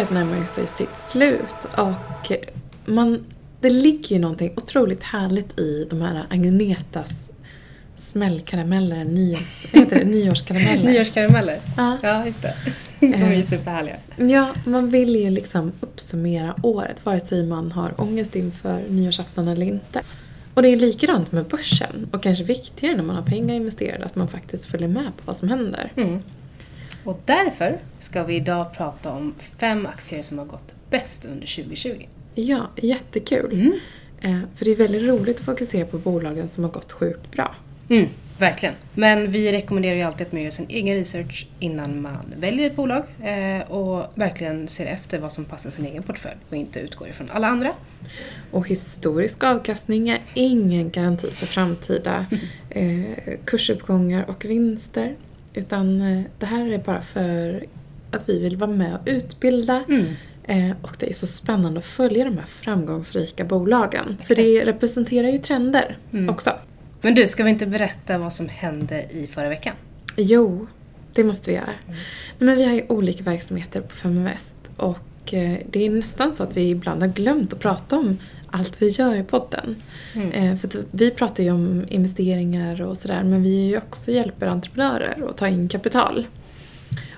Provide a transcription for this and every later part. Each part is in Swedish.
Året närmar sig sitt slut och man, det ligger ju någonting otroligt härligt i de här Agnetas smällkarameller, nyårs, heter det? nyårskarameller. Nyårskarameller? Ja. Ja, just det. De är ju superhärliga. Ja, man vill ju liksom uppsummera året vare sig man har ångest inför nyårsafton eller inte. Och det är likadant med börsen och kanske viktigare när man har pengar investerade att man faktiskt följer med på vad som händer. Mm. Och därför ska vi idag prata om fem aktier som har gått bäst under 2020. Ja, jättekul. Mm. Eh, för det är väldigt roligt att fokusera på bolagen som har gått sjukt bra. Mm, verkligen. Men vi rekommenderar ju alltid att man gör sin egen research innan man väljer ett bolag eh, och verkligen ser efter vad som passar sin egen portfölj och inte utgår ifrån alla andra. Och historisk avkastning är ingen garanti för framtida eh, kursuppgångar och vinster. Utan eh, det här är bara för att vi vill vara med och utbilda. Mm. Eh, och det är så spännande att följa de här framgångsrika bolagen. För det representerar ju trender Mm. också. Men du, ska vi inte berätta vad som hände i förra veckan? Jo, det måste vi göra. Nej, men vi har ju olika verksamheter på Feminvest och eh, det är nästan så att vi ibland har glömt att prata om allt vi gör i podden. Mm. Eh, För vi pratar ju om investeringar och sådär men vi är ju också hjälper entreprenörer att ta in kapital.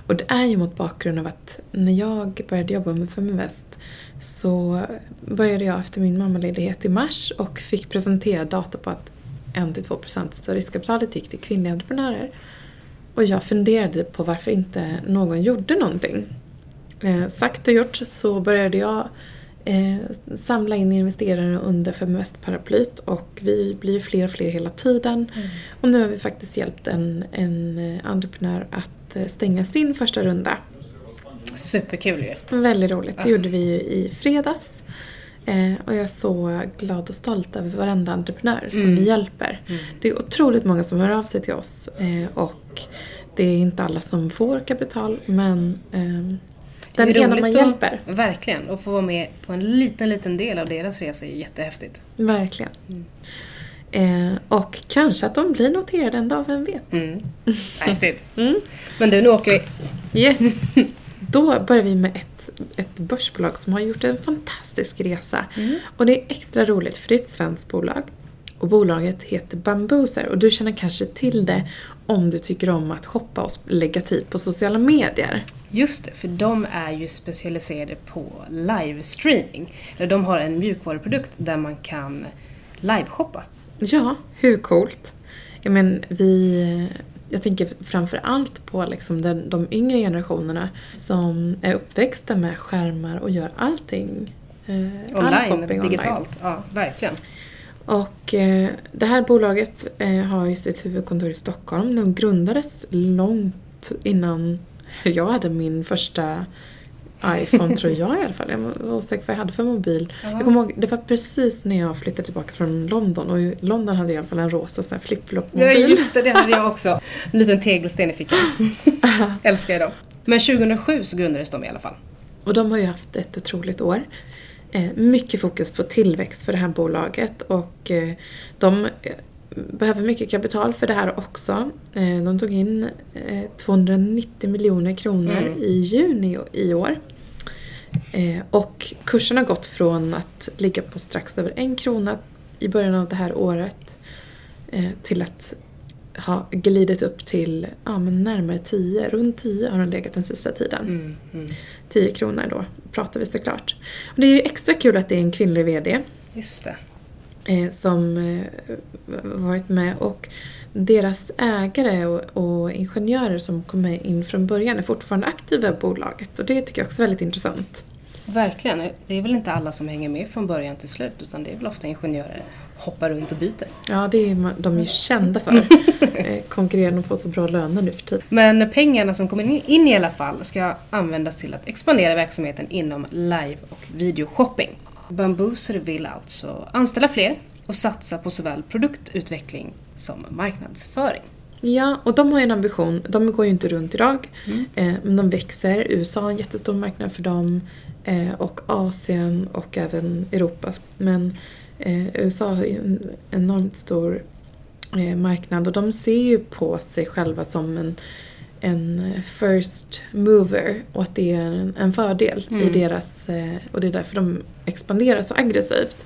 Och det är ju mot bakgrund av att när jag började jobba med Feminvest så började jag efter min mammaledighet i mars och fick presentera data på att 1-2% av riskkapitalet gick till kvinnliga entreprenörer. Och jag funderade på varför inte någon gjorde någonting. Eh, sagt och gjort så började jag eh, samla in investerare under Feminvest-paraplyt och vi blir fler och fler hela tiden. Och nu har vi faktiskt hjälpt en, en eh, entreprenör att eh, stänga sin första runda. Superkul ju. Väldigt roligt. Det gjorde vi ju i fredags. Eh, och jag är så glad och stolt över varenda entreprenör som Mm. vi hjälper. Det är otroligt många som hör av sig till oss eh, och det är inte alla som får kapital men ehm, Det är den ena man hjälper. Verkligen. Och få vara med på en liten, liten del av deras resa är jättehäftigt. Verkligen. Eh, och kanske att de blir noterade en dag, vem vet? Mm. Häftigt. Mm. Men du, nu åker vi. Yes. Då börjar vi med ett, ett börsbolag som har gjort en fantastisk resa. Och det är extra roligt för det är ett svenskt bolag. Och bolaget heter Bambuser och du känner kanske till det om du tycker om att shoppa och lägga tid på sociala medier. Just det, för de är ju specialiserade på livestreaming. Eller de har en mjukvaruprodukt där man kan liveshoppa. Ja, hur coolt? Jag men, vi, jag tänker framför allt på liksom den, de yngre generationerna som är uppväxta med skärmar och gör allting eh, all Online, shopping digitalt. Ja, verkligen. Och eh, det här bolaget eh, har ju sitt huvudkontor i Stockholm. De grundades långt innan jag hade min första iPhone tror jag i alla fall. Jag var osäker vad jag hade för mobil. Ja. Jag kommer ihåg, det var precis när jag flyttade tillbaka från London och i London hade jag i alla fall en rosa sån här flip-flop-mobil. Ja, just det, det hade jag också. En liten tegelsten i fickan. Älskar jag dem. Men 2007 så grundades de i alla fall. Och de har ju haft ett otroligt år. Eh, mycket fokus på tillväxt för det här bolaget och eh, de eh, behöver mycket kapital för det här också. De tog in eh, 290 miljoner kronor Mm. i juni i år. Och kursen har gått från att ligga på strax över en krona i början av det här året till att ha glidit upp till ja, men närmare 10, runt 10 har den legat den sista tiden. Mm, mm. 10 kronor då pratar vi såklart. Och det är ju extra kul att det är en kvinnlig VD Just det. eh, som eh, varit med och deras ägare och, och ingenjörer som kom med in från början är fortfarande aktiva i bolaget och det tycker jag också är väldigt intressant. Verkligen. Det är väl inte alla som hänger med från början till slut utan det är väl ofta ingenjörer hoppar runt och byter. Ja, det är de är ju kända för. eh, konkurrerande och få så bra löner nu för tiden. Men pengarna som kommer in- i alla fall ska användas till att expandera verksamheten inom live och videoshopping. Bambuser vill alltså anställa fler och satsa på såväl produktutveckling som marknadsföring. Ja, och de har ju en ambition. De går ju inte runt idag, Mm. eh, men de växer. USA är en jättestor marknad för dem eh, och Asien och även Europa. Men USA har ju en enormt stor eh, marknad och de ser ju på sig själva som en en first mover och att det är en, en fördel i deras, eh, och det är därför de expanderar så aggressivt.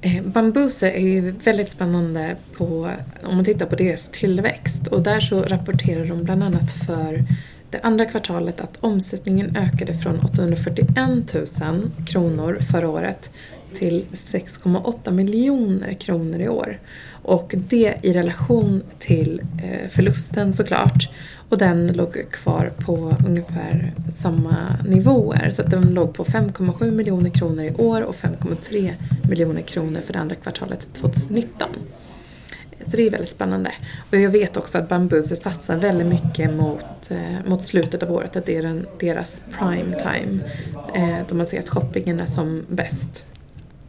Eh, Bambuser är ju väldigt spännande på, om man tittar på deras tillväxt och där så rapporterar de bland annat för det andra kvartalet att omsättningen ökade från 841 000 kronor förra året till 6,8 miljoner kronor i år. Och det i relation till eh, förlusten såklart. Och den låg kvar på ungefär samma nivåer. Så att den låg på 5,7 miljoner kronor i år och 5,3 miljoner kronor för det andra kvartalet 2019. Så det är väldigt spännande. Och jag vet också att Bambuser satsar väldigt mycket mot, eh, mot slutet av året. Att det är den, deras prime time. Eh, då man ser att shoppingen är som bäst.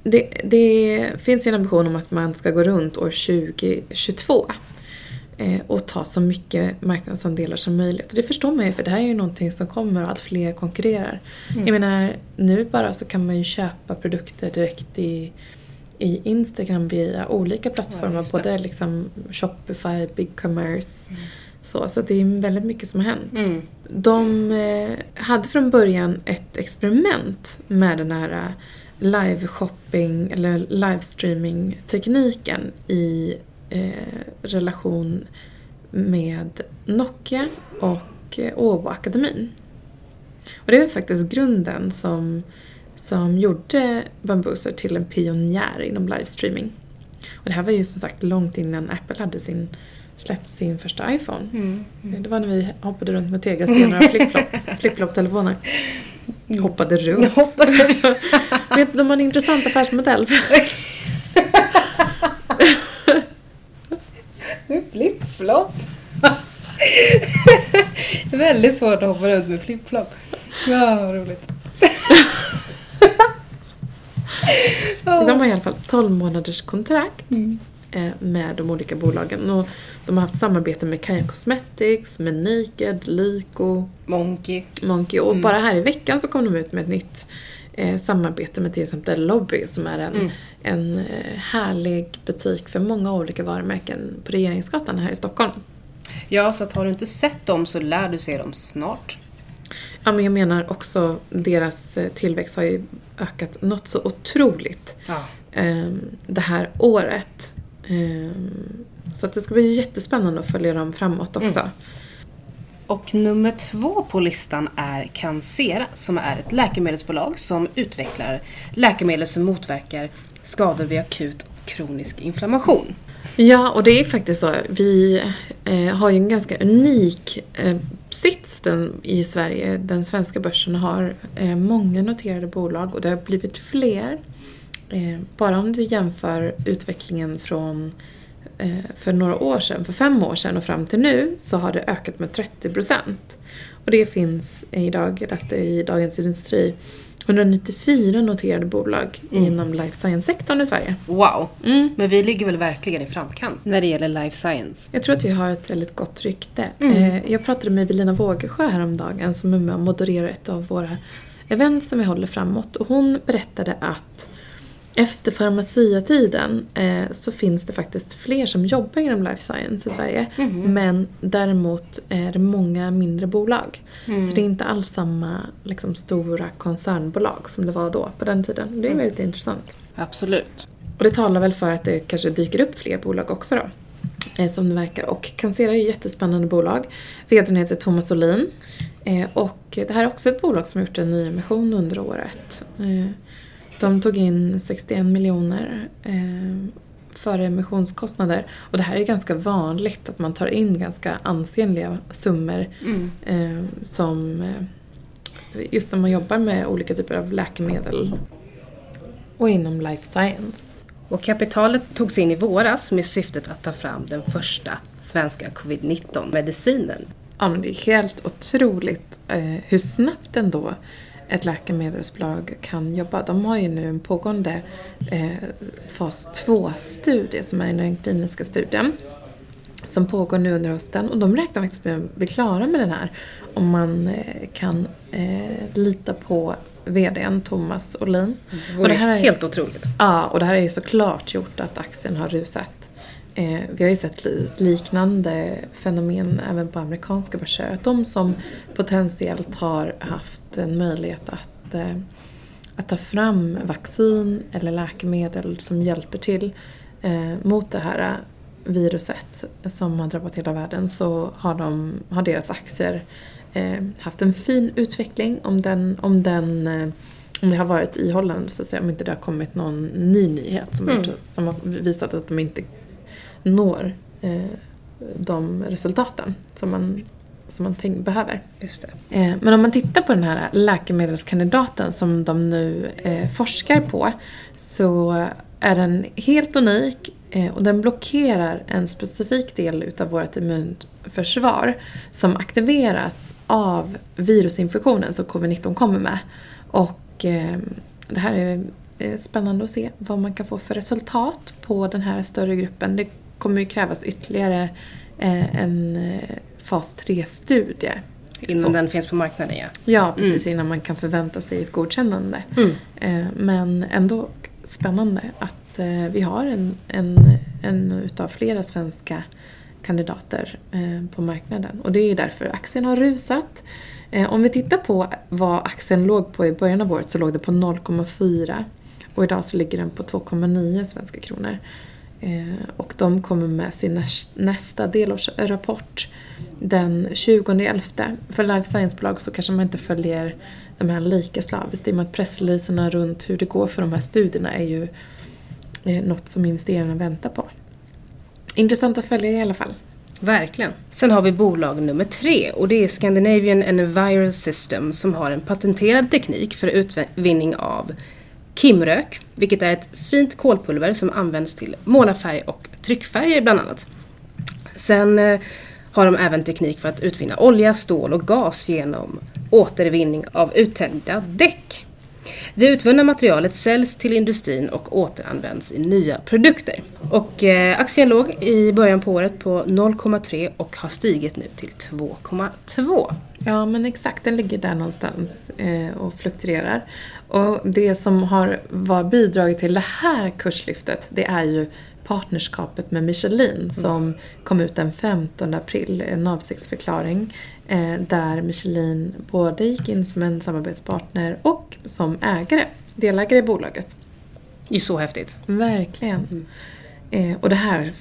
Det, det finns ju en ambition om att man ska gå runt år 2022 eh, och ta så mycket marknadsandelar som möjligt. Och det förstår man ju för det här är ju någonting som kommer och allt fler konkurrerar. Jag menar, nu bara så kan man ju köpa produkter direkt i, i Instagram via olika plattformar. det. både liksom Shopify, BigCommerce. Så, så det är väldigt mycket som har hänt. Mm. De eh, hade från början ett experiment med den här live-shopping eller livestreaming-tekniken i eh, relation med Nokia och eh, Åbo akademin. Och det var faktiskt grunden som, som gjorde Bambuser till en pionjär inom livestreaming. Och det här var ju som sagt långt innan Apple hade sin, släppt sin första iPhone. Mm. Det var när vi hoppade runt med tegelstenar och flip-flop-telefoner. Hoppade runt. Jag hoppas det. Vet de har en intressant affärsmodell. Flip-flop. Väldigt svårt att hoppa runt med flip-flop. Ja, vad roligt. De har i alla fall 12 månaders kontrakt Mm. Eh, med de olika bolagen. Och de har haft samarbete med Kaja Cosmetics, med Naked, Lyko, Monkey. Monkey. Och Mm. bara här i veckan så kom de ut med ett nytt eh, samarbete med till exempel Lobby som är en, Mm. en eh, härlig butik för många olika varumärken på Regeringsgatan här i Stockholm. Ja, så att har du inte sett dem så lär du se dem snart. Ja, men jag menar också deras eh, tillväxt har ju ökat något så otroligt Ja. eh, det här året. Eh, så att det ska bli jättespännande att följa dem framåt också. Och nummer två på listan är Cancera som är ett läkemedelsbolag som utvecklar läkemedel som motverkar skador vid akut och kronisk inflammation. Ja, och det är faktiskt så. Vi eh, har ju en ganska unik eh, sits i Sverige. Den svenska börsen har eh, många noterade bolag och det har blivit fler. Eh, bara om du jämför utvecklingen från eh, för några år sedan, för fem år sedan och fram till nu så har det ökat med 30 procent. Och det finns idag, jag läste i Dagens Industri, 194 noterade bolag inom life science-sektorn i Sverige. Wow! Mm. Men vi ligger väl verkligen i framkant när det gäller life science. Jag tror att vi har ett väldigt gott rykte. Mm. Eh, Jag pratade med Evelina Vågesjö häromdagen som är med och modererar ett av våra event som vi håller framåt. Och hon berättade att efter farmaciatiden eh, så finns det faktiskt fler som jobbar inom life science i Sverige. Mhm. Men däremot är det många mindre bolag. Mm. Så det är inte alls samma liksom, stora koncernbolag som det var då på den tiden. Det är väldigt intressant. Absolut. Och det talar väl för att det kanske dyker upp fler bolag också då. Eh, som det verkar. Och Cancera är ett jättespännande bolag. VDn heter Thomas Olin. Eh, och det här är också ett bolag som har gjort en nyemission under året. Eh, de tog in 61 miljoner eh, före emissionskostnader. Och det här är ganska vanligt att man tar in ganska ansenliga summor Mm. eh, som eh, just när man jobbar med olika typer av läkemedel och inom life science. Och kapitalet togs in i våras med syftet att ta fram den första svenska covid-19-medicinen. Ja, men det är helt otroligt eh, hur snabbt ändå ett läkemedelsbolag kan jobba. De har ju nu en pågående eh, fas 2-studie som är den kliniska studien som pågår nu under hösten och de räknar faktiskt med att bli klara med den här om man eh, kan eh, lita på VDn Thomas Olin. Det Och vore det här är- helt otroligt. Ja, och det här är ju såklart gjort att aktien har rusat Eh, vi har ju sett liknande fenomen även på amerikanska börser. Att de som potentiellt har haft en möjlighet att, eh, att ta fram vaccin eller läkemedel som hjälper till eh, mot det här viruset som har drabbat hela världen så har, de, har deras aktier haft en fin utveckling om den, om den om det har varit ihållande så att säga, om inte det har kommit någon ny nyhet som, mm. som har visat att de inte når eh, de resultaten som man, som man behöver. Just eh, men om man tittar på den här läkemedelskandidaten som de nu eh, forskar på så är den helt unik eh, och den blockerar en specifik del utav vårt immunförsvar som aktiveras av virusinfektionen som covid-19 kommer med. Och eh, det här är spännande att se vad man kan få för resultat på den här större gruppen. Det kommer ju krävas ytterligare eh, en eh, fas 3-studie. Innan Så. den finns på marknaden ja. Ja, precis mm. innan man kan förvänta sig ett godkännande. Mm. Eh, men ändå spännande att vi har en, en, en utav flera svenska kandidater på marknaden. Och det är ju därför aktien har rusat. Om vi tittar på vad aktien låg på i början av året så låg det på 0,4 och idag så ligger den på 2,9 svenska kronor. Eh, och de kommer med sin nästa delårsrapport den 20.11. För life science-bolag så kanske man inte följer de här lika slaviskt i och med att pressreleaserna runt hur det går för de här studierna är ju eh, något som investerarna väntar på. Intressant att följa i alla fall. Verkligen. Sen har vi bolag nummer tre och det är Scandinavian Enviro System som har en patenterad teknik för utvinning av Kimrök, vilket är ett fint kolpulver som används till målarfärg och tryckfärger bland annat. Sen eh, har de även teknik för att utvinna olja, stål och gas genom återvinning av uttänjda däck. Det utvunna materialet säljs till industrin och återanvänds i nya produkter. Och eh, aktien låg i början på året på 0,3 och har stigit nu till 2,2. Ja men exakt, den ligger där någonstans eh, och fluktuerar. Och det som har var bidragit till det här kurslyftet det är ju partnerskapet med Michelin mm. som kom ut den 15 april, en avsiktsförklaring eh, där Michelin både gick in som en samarbetspartner och som ägare, delägare i bolaget. Det är så häftigt. Verkligen. Mm. Eh, och det här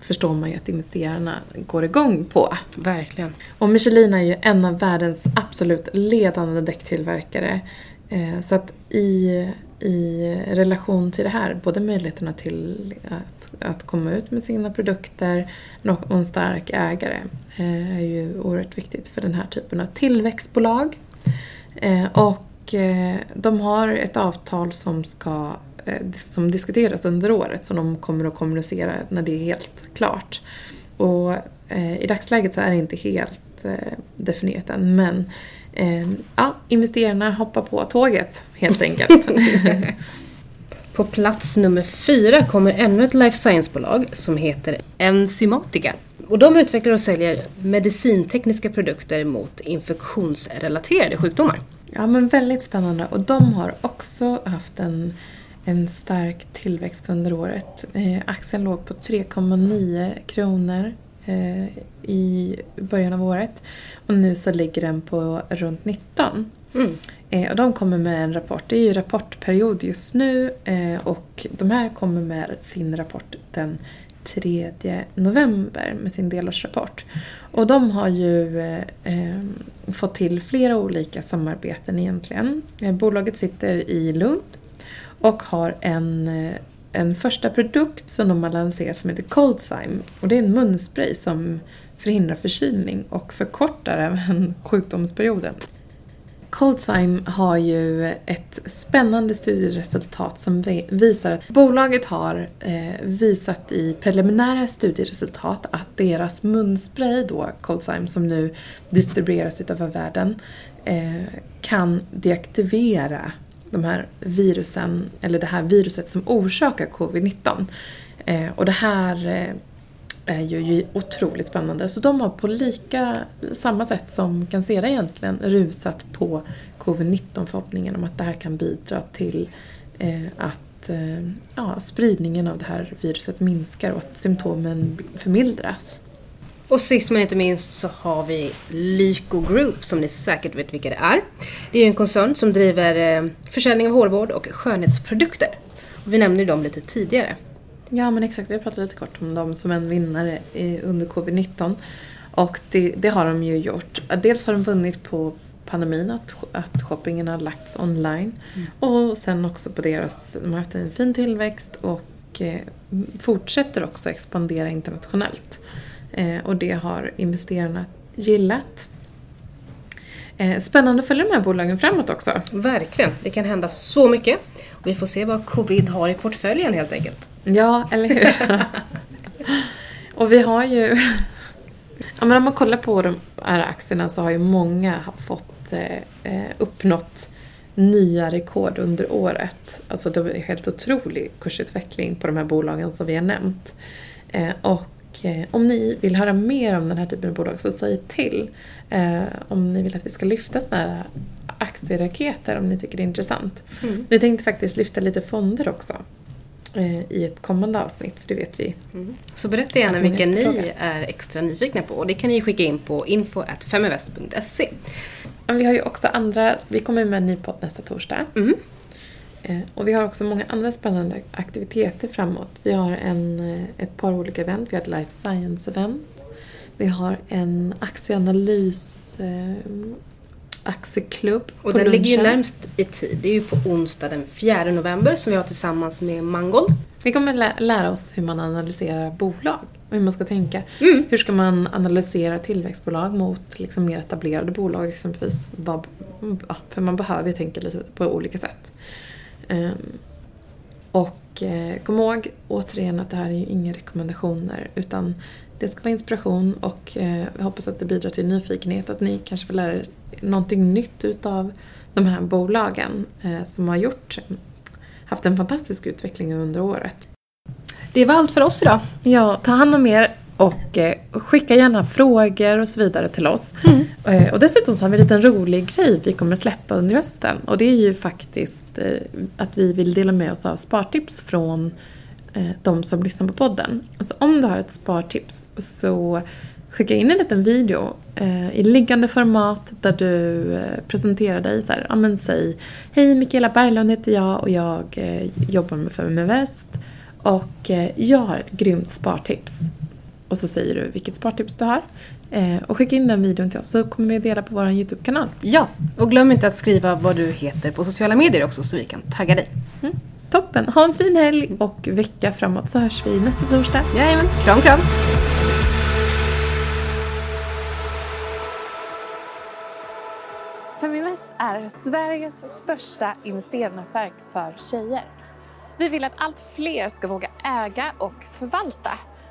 förstår man ju att investerarna går igång på. Verkligen. Och Michelin är ju en av världens absolut ledande däcktillverkare. Eh, så att i, i relation till det här, både möjligheterna till att, att komma ut med sina produkter och en stark ägare eh, är ju oerhört viktigt för den här typen av tillväxtbolag. Eh, och eh, de har ett avtal som ska som diskuteras under året som de kommer att kommunicera när det är helt klart. Och i dagsläget så är det inte helt definierat än men ja, investerarna hoppar på tåget helt enkelt. på plats nummer fyra kommer ännu ett life science-bolag som heter Enzymatica. Och de utvecklar och säljer medicintekniska produkter mot infektionsrelaterade sjukdomar. Ja men väldigt spännande och de har också haft en, en stark tillväxt under året. Eh, aktien låg på 3,9 kronor eh, i början av året. Och nu så ligger den på runt 19. Mm. Eh, och de kommer med en rapport. Det är ju rapportperiod just nu eh, och de här kommer med sin rapport den 3 november med sin delårsrapport. Och de har ju eh, fått till flera olika samarbeten egentligen. Eh, bolaget sitter i Lund och har en en första produkt som de har lanserat som heter Coldzyme. Och det är en munspray som förhindrar förkylning och förkortar även sjukdomsperioden. Coldzyme har ju ett spännande studieresultat som visar att bolaget har eh, visat i preliminära studieresultat att deras munspray då, Coldzyme, som nu distribueras utöver världen, eh, kan deaktivera de här virusen, eller det här viruset som orsakar covid-19. Eh, och det här eh, är ju otroligt spännande. Så de har på lika, samma sätt som Cancera egentligen rusat på covid-19 förhoppningen om att det här kan bidra till eh, att eh, ja, spridningen av det här viruset minskar och att symptomen förmildras. Och sist men inte minst så har vi Lyko Group som ni säkert vet vilka det är. Det är ju en koncern som driver eh, försäljning av hårvård och skönhetsprodukter. Och vi nämnde ju dem lite tidigare. Ja men exakt, vi har pratat lite kort om dem som en vinnare under covid-19. Och det, det, har de ju gjort. Dels har de vunnit på pandemin, att, att shoppingen har lagts online. Mm. Och sen också på deras, de har haft en fin tillväxt och eh, fortsätter också expandera internationellt. Eh, och det har investerarna gillat. Eh, spännande att följa de här bolagen framåt också. Verkligen, det kan hända så mycket. Och vi får se vad covid har i portföljen helt enkelt. Ja, eller hur? och vi har ju... ja, men om man kollar på de här aktierna så har ju många fått eh, eh, uppnått nya rekord under året. Alltså det är helt otrolig kursutveckling på de här bolagen som vi har nämnt. Eh, och om ni vill höra mer om den här typen av bolag så säg till. Eh, om ni vill att vi ska lyfta sådana här aktieraketer om ni tycker det är intressant. Mm. Vi tänkte faktiskt lyfta lite fonder också eh, i ett kommande avsnitt, för det vet vi. Mm. Så berätta gärna vilka ni är extra nyfikna på och det kan ni skicka in på info.feminvest.se. Vi har ju också andra, vi kommer med en ny podd nästa torsdag. Mm. Eh, och vi har också många andra spännande aktiviteter framåt. Vi har en, eh, ett par olika event. Vi har ett life science-event. Vi har en aktieanalys eh, aktieklubb Och den lunchen. ligger ju närmst i tid. Det är ju på onsdag den 4 november som vi har tillsammans med Mangold. Vi kommer lä lära oss hur man analyserar bolag och hur man ska tänka. Mm. Hur ska man analysera tillväxtbolag mot liksom mer etablerade bolag exempelvis? För man behöver ju tänka lite på olika sätt. Ehm, och eh, kom ihåg återigen att det här är ju inga rekommendationer utan det ska vara inspiration och eh, jag hoppas att det bidrar till nyfikenhet. Att ni kanske får lära er någonting nytt utav de här bolagen eh, som har gjort, haft en fantastisk utveckling under året. Det var allt för oss idag. Ja, ta hand om er och eh, skicka gärna frågor och så vidare till oss. Mm. Eh, och dessutom så har vi en liten rolig grej vi kommer släppa under hösten. Och det är ju faktiskt eh, att vi vill dela med oss av spartips från eh, de som lyssnar på podden. Alltså om du har ett spartips så skicka in en liten video eh, i liggande format där du eh, presenterar dig så här, ja men säg Hej Mikaela Berglund heter jag och jag jobbar med Feminvest och jag har ett grymt spartips och så säger du vilket spartips du har. Eh, och skicka in den videon till oss så kommer vi att dela på vår YouTube-kanal. Ja, och glöm inte att skriva vad du heter på sociala medier också så vi kan tagga dig. Mm. Toppen! Ha en fin helg och vecka framåt så hörs vi nästa torsdag. Jajamän, kram kram! Feminvest är Sveriges största investeringsnätverk för tjejer. Vi vill att allt fler ska våga äga och förvalta